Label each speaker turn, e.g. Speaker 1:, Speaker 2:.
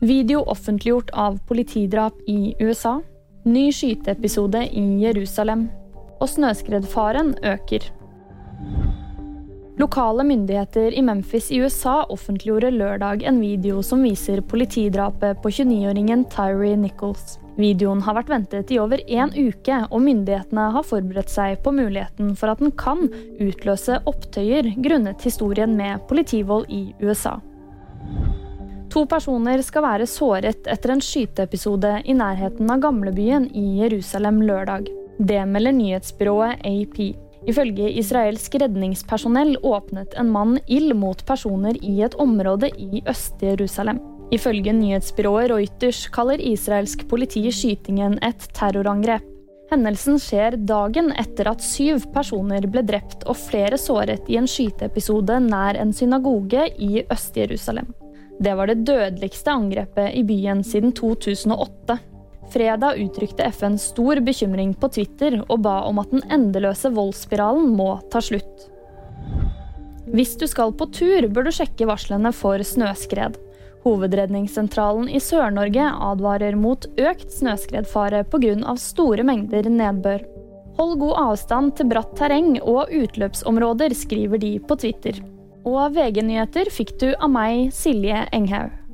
Speaker 1: Video offentliggjort av politidrap i USA. Ny skyteepisode i Jerusalem. Og snøskredfaren øker. Lokale myndigheter i Memphis i USA offentliggjorde lørdag en video som viser politidrapet på 29-åringen Tyree Nichols. Videoen har vært ventet i over én uke, og myndighetene har forberedt seg på muligheten for at den kan utløse opptøyer grunnet historien med politivold i USA. To personer skal være såret etter en skyteepisode i nærheten av gamlebyen i Jerusalem lørdag. Det melder nyhetsbyrået AP. Ifølge israelsk redningspersonell åpnet en mann ild mot personer i et område i Øst-Jerusalem. Ifølge nyhetsbyrået Reuters kaller israelsk politi skytingen et terrorangrep. Hendelsen skjer dagen etter at syv personer ble drept og flere såret i en skyteepisode nær en synagoge i Øst-Jerusalem. Det var det dødeligste angrepet i byen siden 2008. Fredag uttrykte FN stor bekymring på Twitter og ba om at den endeløse voldsspiralen må ta slutt. Hvis du skal på tur, bør du sjekke varslene for snøskred. Hovedredningssentralen i Sør-Norge advarer mot økt snøskredfare pga. store mengder nedbør. Hold god avstand til bratt terreng og utløpsområder, skriver de på Twitter. Og VG-nyheter fikk du av meg, Silje Enghaug.